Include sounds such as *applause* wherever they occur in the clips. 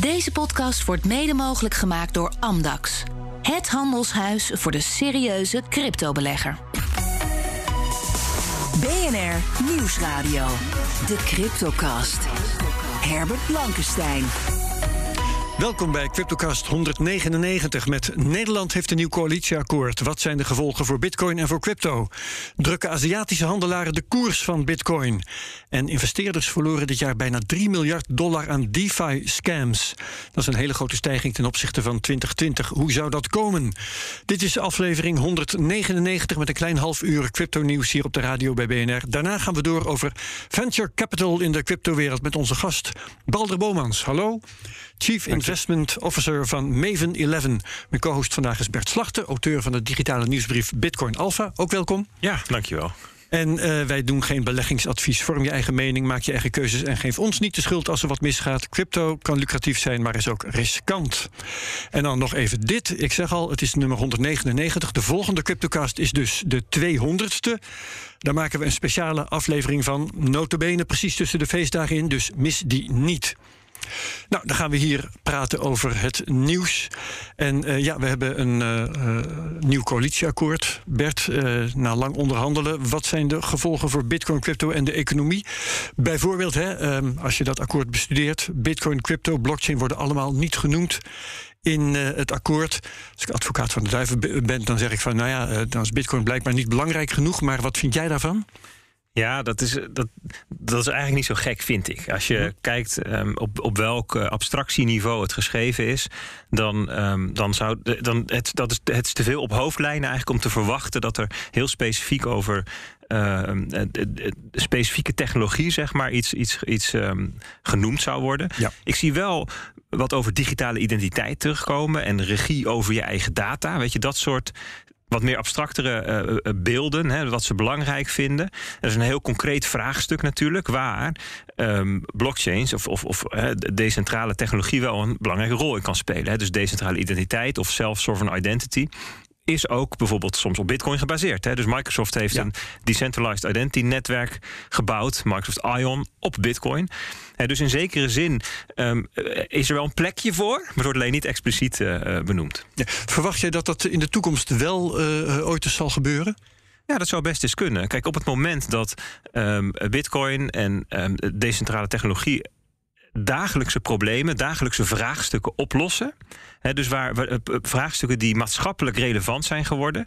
Deze podcast wordt mede mogelijk gemaakt door Amdax. Het handelshuis voor de serieuze cryptobelegger. BNR Nieuwsradio. De Cryptocast. Herbert Blankenstein. Welkom bij CryptoCast 199 met Nederland heeft een nieuw coalitieakkoord. Wat zijn de gevolgen voor Bitcoin en voor crypto? Drukken Aziatische handelaren de koers van Bitcoin? En investeerders verloren dit jaar bijna 3 miljard dollar aan DeFi-scams. Dat is een hele grote stijging ten opzichte van 2020. Hoe zou dat komen? Dit is aflevering 199 met een klein half uur crypto-nieuws hier op de radio bij BNR. Daarna gaan we door over venture capital in de cryptowereld met onze gast Balder Bomans. Hallo. Chief Investment Officer van Maven 11. Mijn co-host vandaag is Bert Slachten, auteur van de digitale nieuwsbrief Bitcoin Alpha. Ook welkom. Ja, dankjewel. En uh, wij doen geen beleggingsadvies. Vorm je eigen mening, maak je eigen keuzes en geef ons niet de schuld als er wat misgaat. Crypto kan lucratief zijn, maar is ook riskant. En dan nog even dit. Ik zeg al, het is nummer 199. De volgende CryptoCast is dus de 200ste. Daar maken we een speciale aflevering van. Notabene precies tussen de feestdagen in, dus mis die niet. Nou, dan gaan we hier praten over het nieuws. En uh, ja, we hebben een uh, nieuw coalitieakkoord. Bert, na lang onderhandelen, wat zijn de gevolgen voor Bitcoin, crypto en de economie? Bijvoorbeeld, hè, um, als je dat akkoord bestudeert, Bitcoin, crypto, blockchain worden allemaal niet genoemd in het akkoord. Als ik advocaat van de duiven ben, dan zeg ik van, nou ja, dan is Bitcoin blijkbaar niet belangrijk genoeg. Maar wat vind jij daarvan? Ja, dat is, dat, dat is eigenlijk niet zo gek, vind ik. Als je mm -hmm. kijkt um, op, op welk abstractieniveau het geschreven is, dan, um, dan zou dan het, dat is, het is te veel op hoofdlijnen eigenlijk om te verwachten dat er heel specifiek over uh, specifieke technologie, zeg maar, iets, iets, iets um, genoemd zou worden. Ja. Ik zie wel wat over digitale identiteit terugkomen en regie over je eigen data. Weet je, dat soort wat meer abstractere uh, beelden, hè, wat ze belangrijk vinden. Dat is een heel concreet vraagstuk natuurlijk, waar um, blockchains of, of, of decentrale technologie wel een belangrijke rol in kan spelen. Hè. Dus decentrale identiteit of self-sovereign identity is ook bijvoorbeeld soms op Bitcoin gebaseerd. Hè. Dus Microsoft heeft ja. een decentralized identity netwerk gebouwd, Microsoft Ion, op Bitcoin. Hè, dus in zekere zin um, is er wel een plekje voor, maar het wordt alleen niet expliciet uh, benoemd. Ja. Verwacht jij dat dat in de toekomst wel uh, ooit eens zal gebeuren? Ja, dat zou best eens kunnen. Kijk, op het moment dat um, Bitcoin en um, decentrale technologie dagelijkse problemen, dagelijkse vraagstukken oplossen. Dus waar, waar, vraagstukken die maatschappelijk relevant zijn geworden,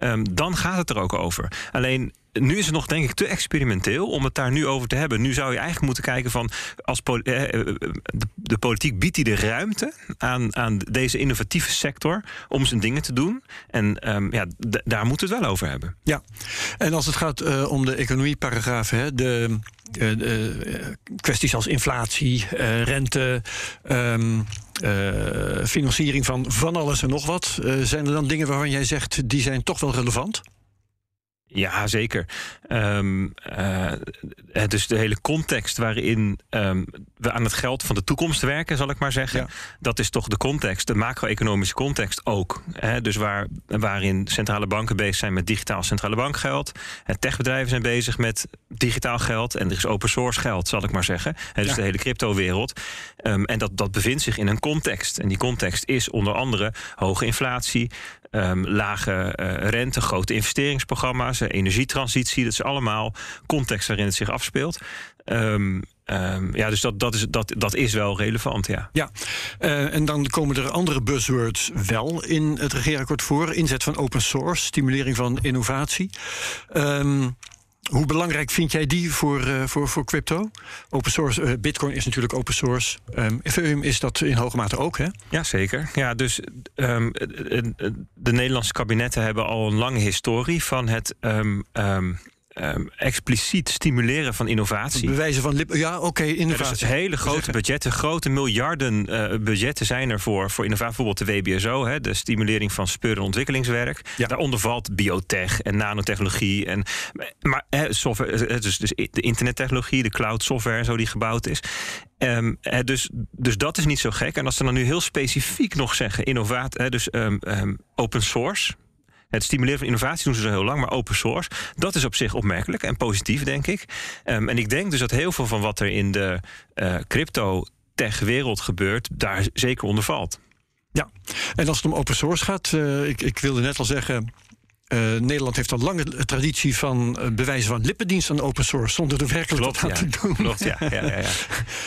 um, dan gaat het er ook over. Alleen nu is het nog, denk ik, te experimenteel om het daar nu over te hebben. Nu zou je eigenlijk moeten kijken van. Als poli de, de, politiek biedt die de ruimte aan, aan deze innovatieve sector om zijn dingen te doen. En um, ja, daar moeten we het wel over hebben. Ja, en als het gaat uh, om de economieparagrafen, hè, de. Kwesties als inflatie, rente, um, financiering van van alles en nog wat. zijn er dan dingen waarvan jij zegt die zijn toch wel relevant? Ja, zeker. Um, uh, dus de hele context waarin um, we aan het geld van de toekomst werken, zal ik maar zeggen. Ja. Dat is toch de context, de macro-economische context ook. Hè? Dus waar, waarin centrale banken bezig zijn met digitaal centrale bankgeld. En techbedrijven zijn bezig met digitaal geld. En er is open source geld, zal ik maar zeggen. Hè? Dus ja. de hele crypto-wereld. Um, en dat, dat bevindt zich in een context. En die context is onder andere hoge inflatie, lage uh, rente, grote investeringsprogramma's, energietransitie. Dat is allemaal context waarin het zich afspeelt. Um, Um, ja, dus dat, dat, is, dat, dat is wel relevant, ja. Ja, uh, en dan komen er andere buzzwords wel in het regeerakkoord voor. Inzet van open source, stimulering van innovatie. Um, hoe belangrijk vind jij die voor, uh, voor, voor crypto? Open source, uh, Bitcoin is natuurlijk open source. Um, Ethereum is dat in hoge mate ook, hè? Ja, zeker. Ja, dus um, de Nederlandse kabinetten hebben al een lange historie van het. Um, Um, expliciet stimuleren van innovatie. Bewijzen van ja, oké, okay, innovatie. Ja, dus hele grote budgetten, grote miljarden uh, budgetten zijn er voor, voor innovatie. Bijvoorbeeld de WBSO, hè, de stimulering van speur- en ontwikkelingswerk. Ja. Daaronder valt biotech en nanotechnologie. En, maar hè, software, dus, dus de internettechnologie, de cloud software zo die gebouwd is. Um, dus, dus dat is niet zo gek. En als ze dan nu heel specifiek nog zeggen, innovatie, dus um, um, open source. Het stimuleren van innovatie doen ze zo heel lang, maar open source, dat is op zich opmerkelijk en positief, denk ik. Um, en ik denk dus dat heel veel van wat er in de uh, crypto tech-wereld gebeurt, daar zeker onder valt. Ja, en als het om open source gaat, uh, ik, ik wilde net al zeggen. Uh, Nederland heeft al lange traditie van uh, bewijzen van lippendienst aan open source, zonder er werkelijk Klopt, wat aan ja. te doen. Klopt, ja. ja, ja, ja.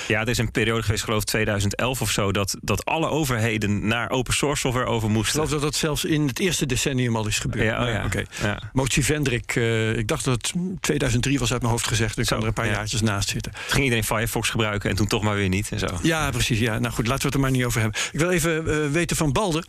ja, er is een periode geweest, geloof ik 2011 of zo, dat, dat alle overheden naar open source software over Ik moesten. geloof dat dat zelfs in het eerste decennium al is gebeurd. Ja, oh ja. Ja. Motie Vendrik, uh, ik dacht dat het 2003 was uit mijn hoofd gezegd. Ik Zo, kan er een paar ja. jaartjes naast zitten. Toen ging iedereen Firefox gebruiken en toen toch maar weer niet. En zo. Ja, precies. Ja. Nou goed, laten we het er maar niet over hebben. Ik wil even weten van Balder.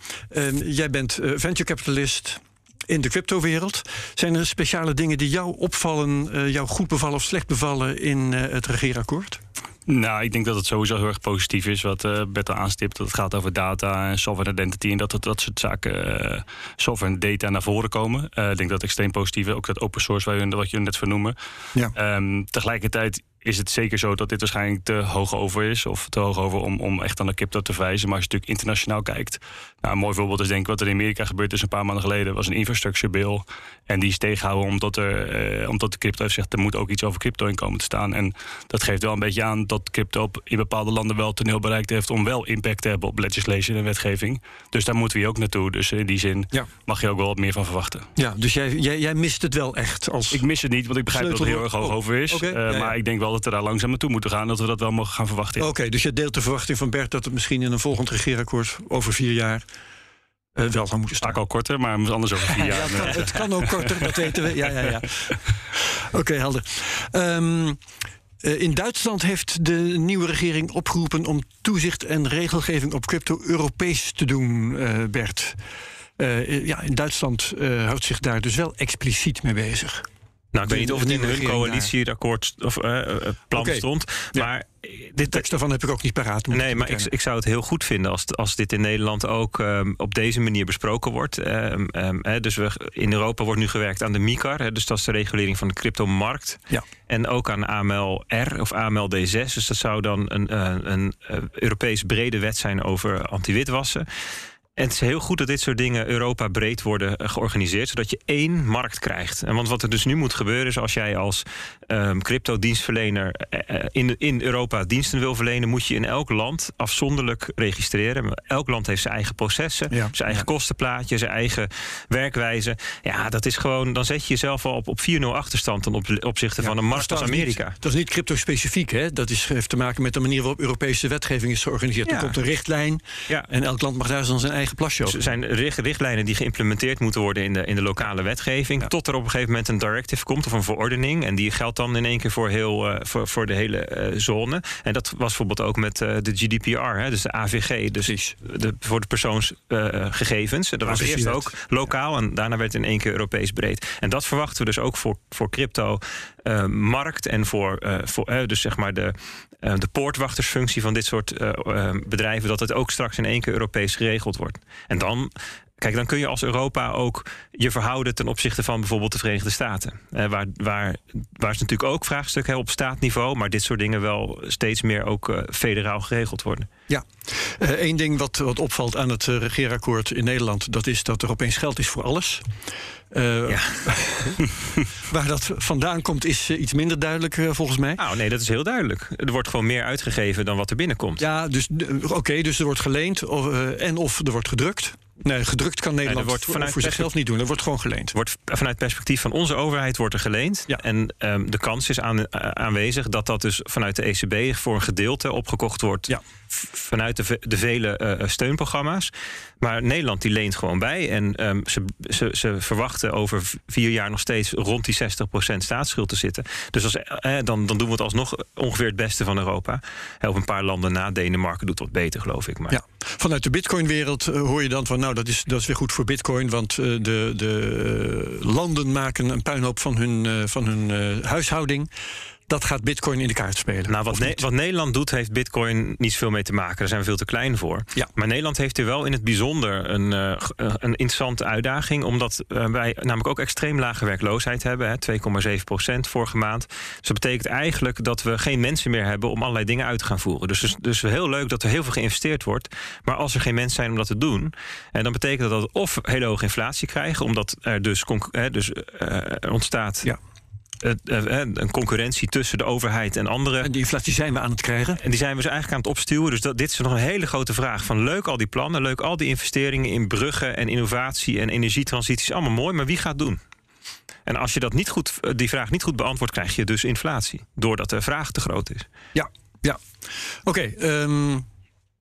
Jij bent venture capitalist in de cryptowereld. Zijn er speciale dingen die jou opvallen, uh, jou goed bevallen of slecht bevallen in uh, het regeerakkoord? Nou, ik denk dat het sowieso heel erg positief is wat uh, Bert al aanstipt. Dat het gaat over data en software identity en dat het, dat soort zaken, uh, software en data naar voren komen. Uh, ik denk dat het extreem positief is. Ook dat open source, waar je, wat je net vernoemen. Ja. Um, tegelijkertijd is het zeker zo dat dit waarschijnlijk te hoog over is. Of te hoog over om, om echt aan de crypto te wijzen. Maar als je natuurlijk internationaal kijkt. Nou, een mooi voorbeeld is denk ik wat er in Amerika gebeurd is een paar maanden geleden. was een infrastructure bill. En die is tegengehouden omdat, er, uh, omdat de crypto heeft gezegd... er moet ook iets over crypto in komen te staan. En dat geeft wel een beetje aan dat crypto in bepaalde landen wel toneel bereikt heeft... om wel impact te hebben op legislation en wetgeving. Dus daar moeten we ook naartoe. Dus in die zin ja. mag je ook wel wat meer van verwachten. Ja, dus jij, jij, jij mist het wel echt als Ik mis het niet, want ik begrijp dat het heel erg hoog Oh, over is. Uh, Ja, ja. Maar ik denk wel dat we daar langzaam naartoe moeten gaan. Dat we dat wel mogen gaan verwachten. Oké, okay, dus je deelt de verwachting van Bert dat het misschien in een volgend regeerakkoord over vier jaar uh, wel zou moeten staan. Vaak al korter, maar anders over vier jaar. ja, het, kan, het kan ook korter, dat weten we. Ja, ja, ja. *laughs* Oké, okay, helder. Um, uh, in Duitsland heeft de nieuwe regering opgeroepen om toezicht en regelgeving op crypto Europees te doen, uh, Bert. Ja, in Duitsland houdt zich daar dus wel expliciet mee bezig. Nou, ik weet niet of het in hun coalitieakkoord of uh, plan okay. stond. Ja. Maar dit tekst daarvan heb ik ook niet paraat. Nee, maar ik, ik, zou het heel goed vinden als, als dit in Nederland ook um, op deze manier besproken wordt. Um, um, hè, dus we, in Europa wordt nu gewerkt aan de MICAR, dus dat is de regulering van de cryptomarkt. Ja. En ook aan AML-R of AML-D6. Dus dat zou dan een, een, een, een Europees brede wet zijn over anti-witwassen. En het is heel goed dat dit soort dingen Europa breed worden georganiseerd, zodat je één markt krijgt. En want wat er dus nu moet gebeuren, is als jij als um, crypto-dienstverlener in, in Europa diensten wil verlenen, moet je in elk land afzonderlijk registreren. Elk land heeft zijn eigen processen, ja. zijn eigen kostenplaatje, zijn eigen werkwijze. Ja, dat is gewoon, dan zet je jezelf al op, op 4-0 achterstand ten op, opzichte ja, van een markt als Amerika. Niet, dat is niet crypto-specifiek, hè? Dat is, heeft te maken met de manier waarop Europese wetgeving is georganiseerd. Er komt een richtlijn en elk land mag daar dan zijn eigen plasje Er zijn richtlijnen die geïmplementeerd moeten worden in de, in de lokale wetgeving. Ja. Tot er op een gegeven moment een directive komt of een verordening. En die geldt dan in één keer voor, heel, uh, voor, voor de hele uh, zone. En dat was bijvoorbeeld ook met uh, de GDPR, hè, dus de AVG. Dus de, voor de persoonsgegevens. dat was eerst ook lokaal en daarna werd het in één keer Europees breed. En dat verwachten we dus ook voor, voor crypto. Uh, markt en voor, uh, voor uh, dus zeg maar de, de poortwachtersfunctie van dit soort bedrijven, dat het ook straks in één keer Europees geregeld wordt. En dan. Kijk, dan kun je als Europa ook je verhouden ten opzichte van bijvoorbeeld de Verenigde Staten. Eh, waar, waar, waar is natuurlijk ook vraagstukken op staatniveau, maar dit soort dingen wel steeds meer ook federaal geregeld worden. Ja, Eén uh, ding wat, wat opvalt aan het uh, regeerakkoord in Nederland, dat is dat er opeens geld is voor alles. Uh, ja. *laughs* waar dat vandaan komt is iets minder duidelijk uh, volgens mij. Nou nee, dat is heel duidelijk. Er wordt gewoon meer uitgegeven dan wat er binnenkomt. Ja, dus oké, okay, dus er wordt geleend of, en of er wordt gedrukt. Nee, gedrukt kan Nederland nee, wordt vanuit voor zichzelf niet doen. Er wordt gewoon geleend. Wordt, vanuit perspectief van onze overheid wordt er geleend. Ja. En um, de kans is aan, aanwezig dat dat dus vanuit de ECB voor een gedeelte opgekocht wordt. Ja. Vanuit de, de vele uh, steunprogramma's. Maar Nederland die leent gewoon bij. En um, ze, ze, ze, verwachten over vier jaar nog steeds rond die 60% staatsschuld te zitten. Dus als, eh, dan, dan doen we het alsnog ongeveer het beste van Europa. Op een paar landen na Denemarken doet wat beter, geloof ik. Maar. Ja. Vanuit de Bitcoin-wereld hoor je dan van, nou, dat is, dat is weer goed voor Bitcoin, want uh, de, de landen maken een puinhoop van hun, uh, van hun huishouding. Dat gaat Bitcoin in de kaart spelen. Nou, wat, ne wat, Nederland doet, heeft Bitcoin niet zoveel mee te maken. Daar zijn we veel te klein voor. Ja. Maar Nederland heeft er wel in het bijzonder een, uh, een interessante uitdaging. Omdat uh, wij namelijk ook extreem lage werkloosheid hebben. 2,7 procent vorige maand. Dus dat betekent eigenlijk dat we geen mensen meer hebben om allerlei dingen uit te gaan voeren. Dus, dus, heel leuk dat er heel veel geïnvesteerd wordt. Maar als er geen mensen zijn om dat te doen, en dan betekent dat dat of hele hoge inflatie krijgen, omdat er dus, dus uh, ontstaat. Ja een concurrentie tussen de overheid en andere. En die inflatie zijn we aan het krijgen. En die zijn we dus eigenlijk aan het opstuwen. Dus dat, dit is nog een hele grote vraag. Van leuk al die plannen, leuk al die investeringen in bruggen en innovatie en energietransities. Allemaal mooi, maar wie gaat doen? En als je dat niet goed, die vraag niet goed beantwoordt, krijg je dus inflatie. Doordat de vraag te groot is. Ja, ja. Oké, ehm,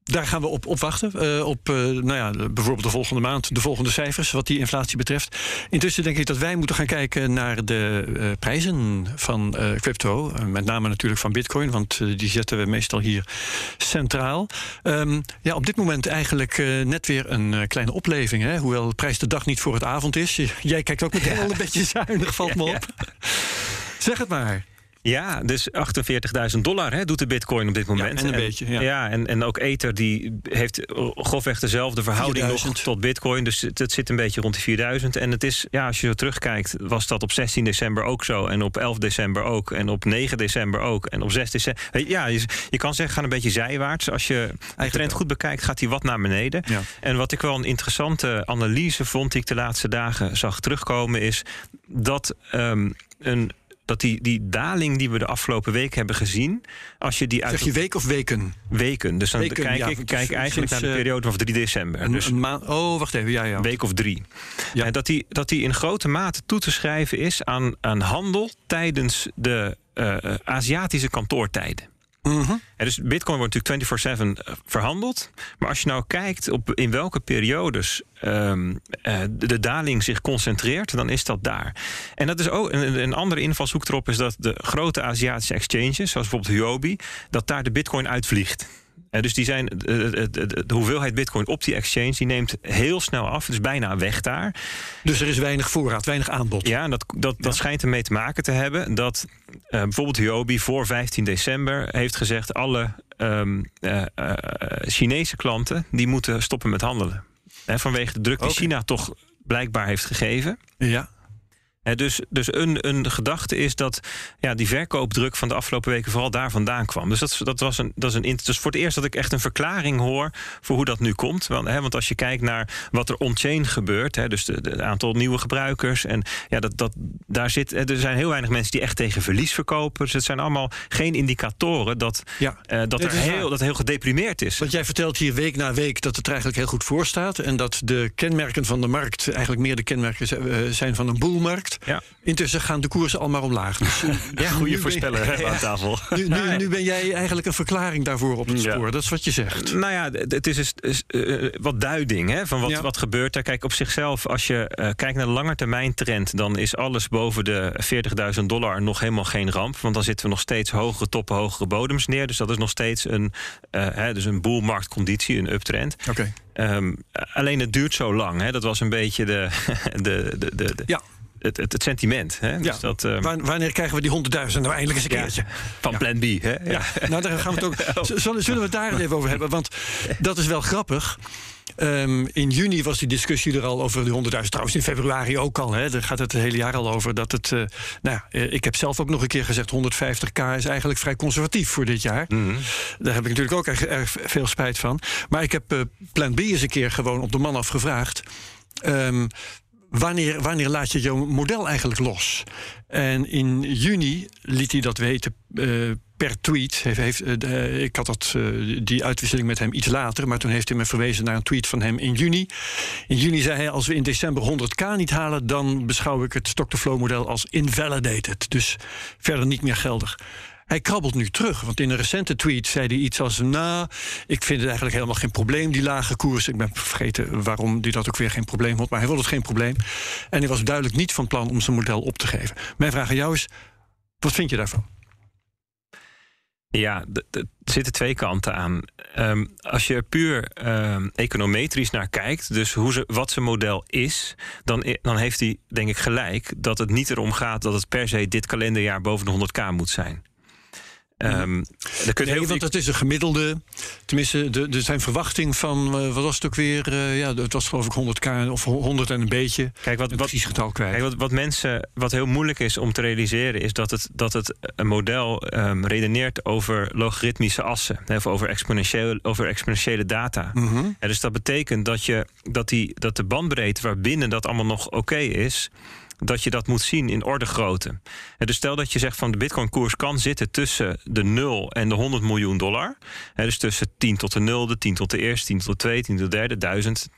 daar gaan we op, op wachten. Uh, op uh, nou ja, bijvoorbeeld de volgende maand, de volgende cijfers, wat die inflatie betreft. Intussen denk ik dat wij moeten gaan kijken naar de uh, prijzen van crypto. met name natuurlijk van Bitcoin, want die zetten we meestal hier centraal. Um, ja, op dit moment eigenlijk net weer een kleine opleving. Hè? Hoewel de prijs de dag niet voor het avond is. *laughs* Jij kijkt ook meteen ja. al een beetje zuinig, valt me op. Zeg het maar. Ja, dus 48.000 dollar hè, doet de bitcoin op dit moment. Ja, en een beetje, ja. ja. en, en ook Ether die heeft grofweg dezelfde verhouding 4000. nog tot bitcoin. Dus het, het, zit een beetje rond de 4000. En het is, ja, als je zo terugkijkt, was dat op 16 december ook zo. En op 11 december ook. En op 9 december ook. En op 6 december... Ja, je, je kan zeggen, gaat een beetje zijwaarts. Als je de trend goed bekijkt, gaat hij wat naar beneden. Ja. En wat ik wel een interessante analyse vond... die ik de laatste dagen zag terugkomen... is dat um, een dat die, die daling die we de afgelopen week hebben gezien, als je die uit. Zeg je week of weken? Weken. Dus dan Weken, kijk ja, ik kijk eigenlijk naar de eh, periode van 3 december. Een, dus een maand. Oh, wacht even. Ja, ja. week of drie. Ja. En dat die, dat die in grote mate toe te schrijven is aan, aan handel tijdens de eh, eh, Aziatische kantoortijden. Mhm. En dus Bitcoin wordt natuurlijk 24/7 eh, verhandeld. Maar als je nou kijkt op in welke periodes ehm, eh, de, de daling zich concentreert, dan is dat daar. En dat is ook een, een andere invalshoek erop is dat de grote Aziatische exchanges, zoals bijvoorbeeld Huobi, dat daar de Bitcoin uitvliegt. Eh, dus die zijn, de, de- de- de hoeveelheid bitcoin op die exchange die neemt heel snel af. Dus bijna weg daar. Dus er is weinig voorraad, weinig aanbod. Ja, en dat, dat, dat schijnt ermee te maken te hebben dat eh, bijvoorbeeld Huobi voor 15 december heeft gezegd: alle ehm, eh, eh, Chinese klanten die moeten stoppen met handelen. Hè, vanwege de druk die. China toch blijkbaar heeft gegeven. Ja. Dus dus een, een gedachte is dat ja, die verkoopdruk van de afgelopen weken vooral daar vandaan kwam. Dus dat, dat was een, dat is een dus voor het eerst dat ik echt een verklaring hoor voor hoe dat nu komt. Want, want als je kijkt naar wat er on-chain gebeurt, dus het aantal nieuwe gebruikers. En ja, dat, dat, daar zit, er zijn heel weinig mensen die echt tegen verlies verkopen. Dus het zijn allemaal geen indicatoren dat, Ja. eh, dat, er heel, waar. dat heel gedeprimeerd is. Want jij vertelt hier week na week dat het er eigenlijk heel goed voor staat. En dat de kenmerken van de markt eigenlijk meer de kenmerken eh, zijn van een boelmarkt. Ja. Intussen gaan de koersen allemaal omlaag. Dus, eh, *laughs* Ja, Goede ben- voorspeller *laughs* hè, aan tafel. Nu, nu, nu ben jij eigenlijk een verklaring daarvoor op het Ja. spoor. Dat is wat je zegt. Nou ja, het is dus, is, eh, wat duiding hè, van wat, Ja. wat gebeurt er. Kijk, op zichzelf, als je eh, kijkt naar de langetermijntrend... dan is alles boven de 40.000 dollar nog helemaal geen ramp. Want dan zitten we nog steeds hogere toppen, hogere bodems neer. Dus dat is nog steeds een, eh, hè, dus een boelmarktconditie, een uptrend. Oké. Ehm, alleen het duurt zo lang. Hè. Dat was een beetje de, *laughs* de, de, de, de- Ja. Het, het, het sentiment. Hè. Dus dat, eh, Wa- Wanneer krijgen we die 100.000 nou eindelijk eens een keertje? van plan B. Hè. Ja. Nou daar gaan we het ook. *laughs* Z- Zullen, zullen we het daar even over hebben? Want dat is wel grappig. Ehm, in juni was die discussie er al over de 100.000. Trouwens, in februari ook al. Hè. Daar gaat het het hele jaar al over. Dat het, eh, nou ja, eh, ik heb zelf ook nog een keer gezegd: 150k is eigenlijk vrij conservatief voor dit jaar. Mhm. Daar heb ik natuurlijk ook erg, erg veel spijt van. Maar ik heb eh, Plan B eens een keer gewoon op de man afgevraagd. Ehm, wanneer, wanneer laat je jouw model eigenlijk los? En in juni liet hij dat weten eh, per tweet. Heeft, heeft, eh, ik had dat, eh, die uitwisseling met hem iets later, maar toen heeft hij me verwezen naar een tweet van hem in juni. In juni zei hij: Als we in december 100k niet halen, dan beschouw ik het stock-to-flow model als invalidated. Dus verder niet meer geldig. Hij krabbelt nu terug, want in een recente tweet zei hij iets als: Nou, ik vind het eigenlijk helemaal geen probleem, die lage koers. Ik ben vergeten waarom hij dat ook weer geen probleem vond, maar hij vond het geen probleem. En hij was duidelijk niet van plan om zijn model op te geven. Mijn vraag aan jou is: wat vind je daarvan? Ja, er zitten twee kanten aan. Ehm, als je puur ehm, econometrisch naar kijkt, dus hoe ze, wat zijn model is, dan, dan heeft hij denk ik gelijk dat het niet erom gaat dat het per se dit kalenderjaar boven de 100k moet zijn. Je Nee, want het is een gemiddelde. Tenminste, de, de zijn verwachting van. eh, wat was het ook weer? eh, ja, het was geloof ik 100k of 100 en een beetje. Kijk, wat, wat, precies getal kwijt. Kijk, wat, wat mensen, wat heel moeilijk is om te realiseren, is dat het, dat het een model ehm, redeneert over logaritmische assen, hè, of over exponentiële, over exponentiële data. Mhm. Ja, dus dat betekent dat, je, dat, die, dat de bandbreedte waarbinnen dat allemaal nog oké is, dat je dat moet zien in orde grootte. dus stel dat je zegt van de Bitcoin-koers kan zitten tussen de 0 en de 100 miljoen dollar. dus tussen 10 tot de 0, de 10 tot de eerste, 10 tot de tweede, 10 tot de derde, 1000,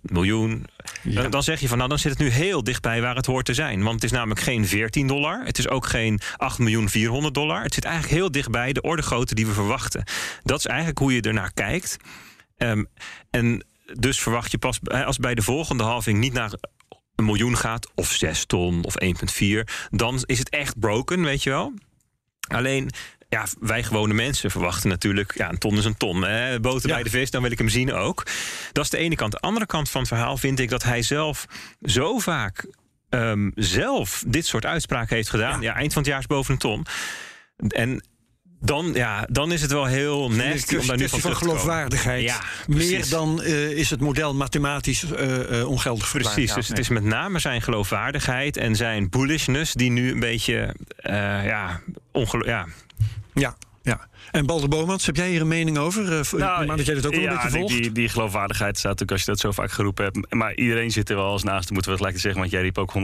miljoen. Dan zeg je van nou, dan zit het nu heel dichtbij waar het hoort te zijn. Want het is namelijk geen 14 dollar. Het is ook geen 8 miljoen 400 dollar. Het zit eigenlijk heel dichtbij de orde grootte die we verwachten. Dat is eigenlijk hoe je ernaar kijkt. Um, en dus verwacht je pas als bij de volgende halving niet naar een miljoen gaat, of 6 ton of 1,4, dan is het echt broken, weet je wel. Alleen ja, wij gewone mensen verwachten natuurlijk, ja, een ton is een ton. Hè? Boter bij de vis, dan wil ik hem zien ook. Dat is de ene kant. De andere kant van het verhaal vind ik dat hij zelf zo vaak um, zelf dit soort uitspraken heeft gedaan. Ja. eind van het jaar is boven een ton. En dan, ja, dan is het wel heel nasty om daar nu van van geloofwaardigheid. Ja, Meer dan uh, is het model mathematisch uh, uh, ongeldig. Precies, dus het is met name zijn geloofwaardigheid en zijn bullishness die nu een beetje ja, ongelo ja, ja, ja. En Balder Bomans, heb jij hier een mening over? Uh, nou, dat jij dit ook wel ja, een beetje volgt? Die, die geloofwaardigheid staat natuurlijk als je dat zo vaak geroepen hebt. Maar iedereen zit er wel eens naast, moeten we gelijk zeggen. Want jij riep ook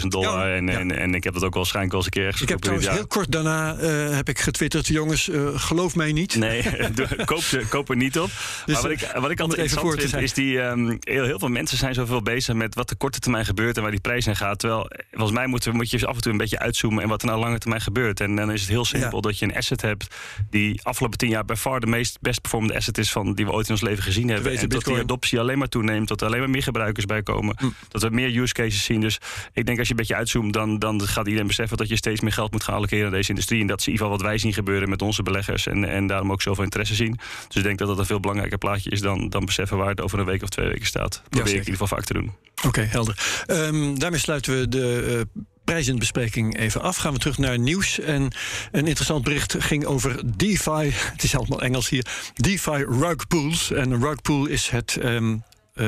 150.000 dollar. en, en, en, ik heb dat ook wel waarschijnlijk wel eens een keer ergens Ik heb trouwens heel kort daarna uh, heb ik getwitterd. Jongens, uh, geloof mij niet. Nee, *laughs* koop, ze, koop er niet op. Dus, maar wat ik, wat ik altijd interessant vind, is die... Um, heel, heel veel mensen zijn zoveel bezig met wat de korte termijn gebeurt... en waar die prijs in gaat. Terwijl, volgens mij moet, moet je af en toe een beetje uitzoomen... en wat er nou lange termijn gebeurt. En dan is het heel simpel dat je een asset hebt... die afgelopen tien jaar bij far de meest best performende asset is van die we ooit in ons leven gezien hebben. En dat die adoptie alleen maar toeneemt, dat er alleen maar meer gebruikers bij komen, hm. dat we meer use cases zien. Dus ik denk als je een beetje uitzoomt, dan, dan gaat iedereen beseffen dat je steeds meer geld moet gaan allokeren aan deze industrie. En dat is in ieder geval wat wij zien gebeuren met onze beleggers en, en daarom ook zoveel interesse zien. Dus ik denk dat dat een veel belangrijker plaatje is dan, dan beseffen waar het over een week of twee weken staat. Probeer ik in ieder geval vaak te doen. Oké, helder. Um, daarmee sluiten we de uh, prijzenbespreking even af. Gaan we terug naar nieuws. En een interessant bericht ging over DeFi. *laughs* Het is allemaal Engels hier. DeFi rug pools. En een rug pool is het uh,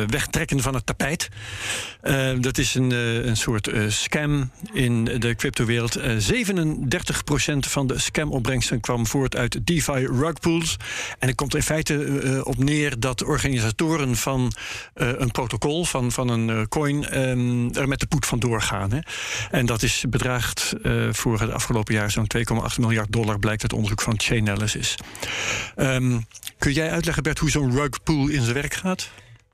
wegtrekken van het tapijt. Uh, dat is een, uh, een soort scam in de cryptowereld. 37% van de scamopbrengsten kwam voort uit DeFi rug pools. En het komt er in feite op neer dat organisatoren van een protocol, van, van een coin, um, er met de poet van doorgaan. Hè. En dat is bedraagt voor het afgelopen jaar zo'n 2,8 miljard dollar, blijkt uit onderzoek van Chainalysis. Um, kun jij uitleggen, Bert, hoe zo'n rug pool in zijn werk gaat?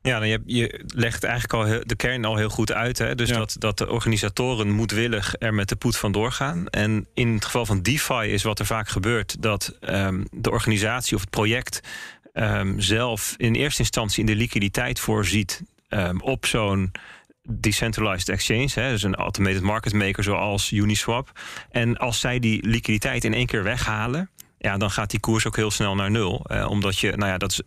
Ja, je, je legt eigenlijk al de kern al heel goed uit. Hè? Dus dat, dat de organisatoren moedwillig er met de poet van doorgaan. En in het geval van DeFi is wat er vaak gebeurt... dat um, de organisatie of het project um, zelf in eerste instantie in de liquiditeit voorziet... Um, op zo'n decentralized exchange, hè, dus een automated market maker zoals Uniswap. En als zij die liquiditeit in één keer weghalen, ja, dan gaat die koers ook heel snel naar nul. Eh, omdat je, nou ja, dat,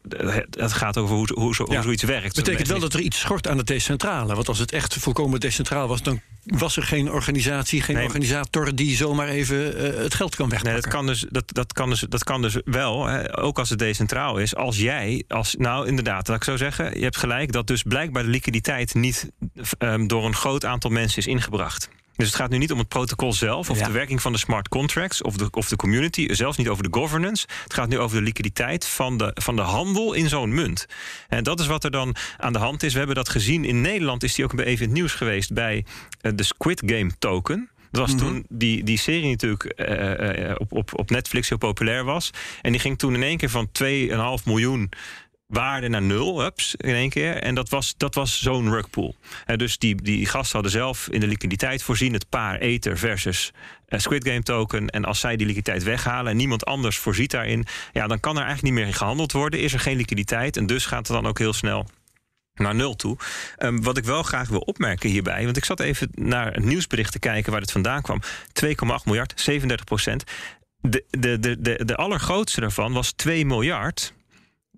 het gaat over hoe, hoe, zo, hoe zoiets werkt. betekent wel dat er iets schort aan het decentrale. Want als het echt volkomen decentraal was, dan was er geen organisatie, geen organisator die zomaar even uh, het geld kan wegpakken. Nee, dat kan dus, dat, dat kan dus, dat kan dus wel, hè, ook als het decentraal is. Als jij, als, nou inderdaad, laat ik zo zeggen, je hebt gelijk dat dus blijkbaar de liquiditeit niet um, door een groot aantal mensen is ingebracht. Dus het gaat nu niet om het protocol zelf of de werking van de smart contracts of de, of de community, zelfs niet over de governance. Het gaat nu over de liquiditeit van de, van de handel in zo'n munt. En dat is wat er dan aan de hand is. We hebben dat gezien. In Nederland is die ook even in het nieuws geweest bij uh, de Squid Game token. Dat was mhm. toen die, die serie natuurlijk uh, uh, op, op, op Netflix heel populair was. En die ging toen in één keer van 2,5 miljoen waarde naar nul ups, in één keer. En dat was, dat was zo'n rugpool. Uh, dus die, die gasten hadden zelf in de liquiditeit voorzien. Het paar Ether versus uh, Squid Game token. En als zij die liquiditeit weghalen en niemand anders voorziet daarin... ja, dan kan er eigenlijk niet meer gehandeld worden. Is er geen liquiditeit en dus gaat het dan ook heel snel naar nul toe. Um, wat ik wel graag wil opmerken hierbij, want ik zat even naar een nieuwsbericht te kijken waar het vandaan kwam. 2,8 miljard, 37 procent. De, de, de, de, de allergrootste daarvan was 2 miljard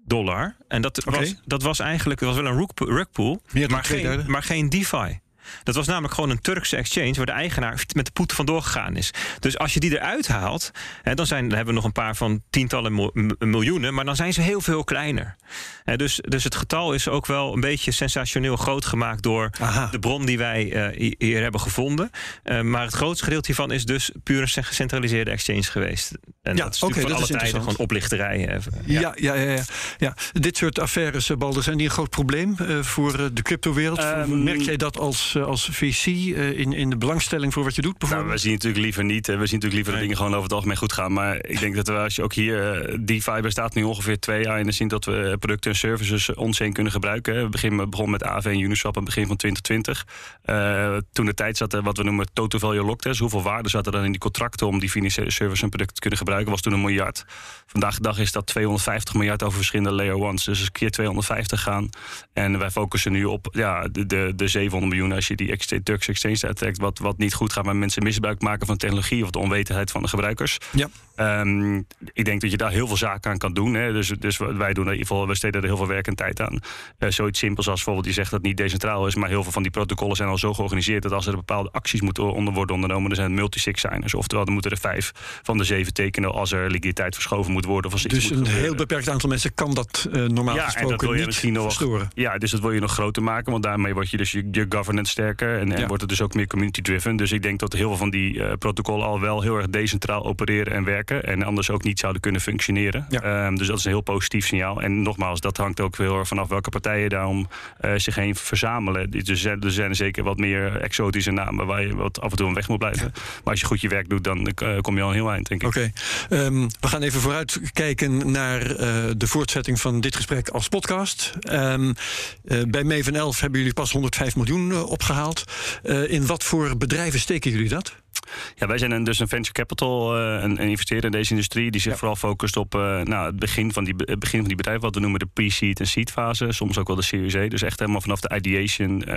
dollar. En dat, was, dat was eigenlijk was wel een rugpool, maar geen, maar geen DeFi. Dat was namelijk gewoon een Turkse exchange waar de eigenaar met de poet vandoor gegaan is. Dus als je die eruit haalt, hè, dan, zijn, dan hebben we nog een paar van tientallen miljoenen, maar dan zijn ze heel veel kleiner. Hè, dus, dus het getal is ook wel een beetje sensationeel groot gemaakt door de bron die wij uh, hier hebben gevonden. Uh, maar het grootste gedeelte hiervan is dus puur een gecentraliseerde exchange geweest. En ja, dat is okay, voor alle tijden gewoon oplichterij. Ja. Ja, ja, ja, ja, ja. Dit soort affaires, Balder, zijn die een groot probleem uh, voor de cryptowereld? Um, Merk jij dat als als, als VC in, in de belangstelling voor wat je doet? Nou, we zien natuurlijk liever niet. We zien natuurlijk liever dat dingen gewoon over het algemeen goed gaan. Maar ik denk dat we, als je ook hier, DeFi bestaat nu ongeveer twee jaar. En dan zien dat we producten en services ons heen kunnen gebruiken. We beginnen, begonnen met AV en Uniswap aan het begin van 2020. toen de tijd zat, wat we noemen total value locked. Dus hoeveel waarde zat er dan in die contracten om die financiële service en producten te kunnen gebruiken, was toen een miljard. Vandaag de dag is dat 250 miljard over verschillende layer ones. Dus een keer 250 gaan. En wij focussen nu op ja, de, de, de 700 miljoen als je die Turks Exchange uittrekt. Wat, wat niet goed gaat, maar mensen misbruik maken van technologie of de onwetendheid van de gebruikers. Ja. Um, ik denk dat je daar heel veel zaken aan kan doen. Hè. Dus, dus wij doen in ieder geval, we steden er heel veel werk en tijd aan. Uh, zoiets simpels als bijvoorbeeld, je zegt dat het niet decentraal is, maar heel veel van die protocollen zijn al zo georganiseerd dat als er bepaalde acties moeten onder worden ondernomen, dan zijn het multisig signers. Oftewel, dan moeten er vijf van de zeven tekenen als er liquiditeit verschoven moet worden. Of als dus een heel beperkt aantal mensen kan dat uh, normaal ja, gesproken en dat wil je misschien nog verstoren. Ja, dus dat wil je nog groter maken, want daarmee word je dus je, je governance sterker en, en wordt het dus ook meer community driven. Dus ik denk dat heel veel van die uh, protocollen al wel heel erg decentraal opereren en werken en anders ook niet zouden kunnen functioneren. Ja. Um, dus dat is een heel positief signaal. En nogmaals, dat hangt ook heel vanaf welke partijen daarom uh, zich heen verzamelen. Dus er zijn zeker wat meer exotische namen waar je wat af en toe een weg moet blijven. Maar als je goed je werk doet, dan uh, kom je al een heel eind, denk ik. Oké. Okay. Um, we gaan even vooruit kijken naar de voortzetting van dit gesprek als podcast. Um, bij Maven 11 hebben jullie pas 105 miljoen opgehaald. in wat voor bedrijven steken jullie dat? Ja, wij zijn een, dus een venture capital uh, een, investeerder in deze industrie die zich vooral focust op uh, nou, het, begin van die, het begin van die bedrijven, wat we noemen de pre-seed en seed fase, soms ook wel de Series A. Dus echt helemaal vanaf de ideation. Uh,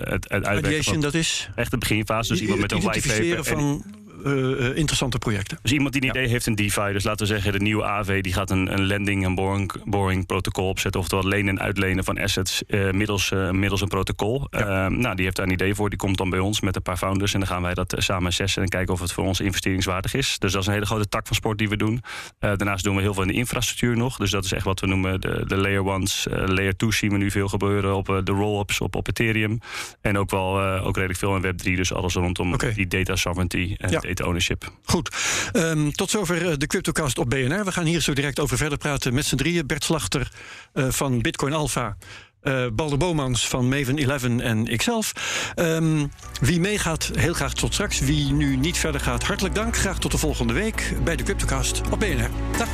het, het ideation, dat is? Echt de beginfase. Dus iemand met een white paper. Van uh, interessante projecten. Dus iemand die een idee heeft in DeFi, dus laten we zeggen de nieuwe AV, die gaat een, een lending en borrowing, borrowing protocol opzetten, oftewel lenen en uitlenen van assets uh, middels, uh, middels een protocol. Ja. nou, die heeft daar een idee voor, die komt dan bij ons met een paar founders en dan gaan wij dat samen assessen en kijken of het voor ons investeringswaardig is. Dus dat is een hele grote tak van sport die we doen. daarnaast doen we heel veel in de infrastructuur nog, dus dat is echt wat we noemen de, de layer ones, layer 2 zien we nu veel gebeuren op de roll-ups op, op Ethereum en ook wel ook redelijk veel in Web3, dus alles rondom okay. die data sovereignty en ja ownership. Goed. Um, tot zover eh, de CryptoCast op BNR. We gaan hier zo direct over verder praten met z'n drieën. Bert Slachter uh, van Bitcoin Alpha. Uh, Balder Bomans van Maven 11 en ikzelf. Um, wie meegaat, heel graag tot straks. Wie nu niet verder gaat, hartelijk dank. Graag tot de volgende week bij de CryptoCast op BNR. Dag.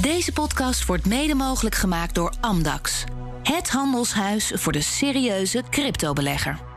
Deze podcast wordt mede mogelijk gemaakt door Amdax. Het handelshuis voor de serieuze cryptobelegger.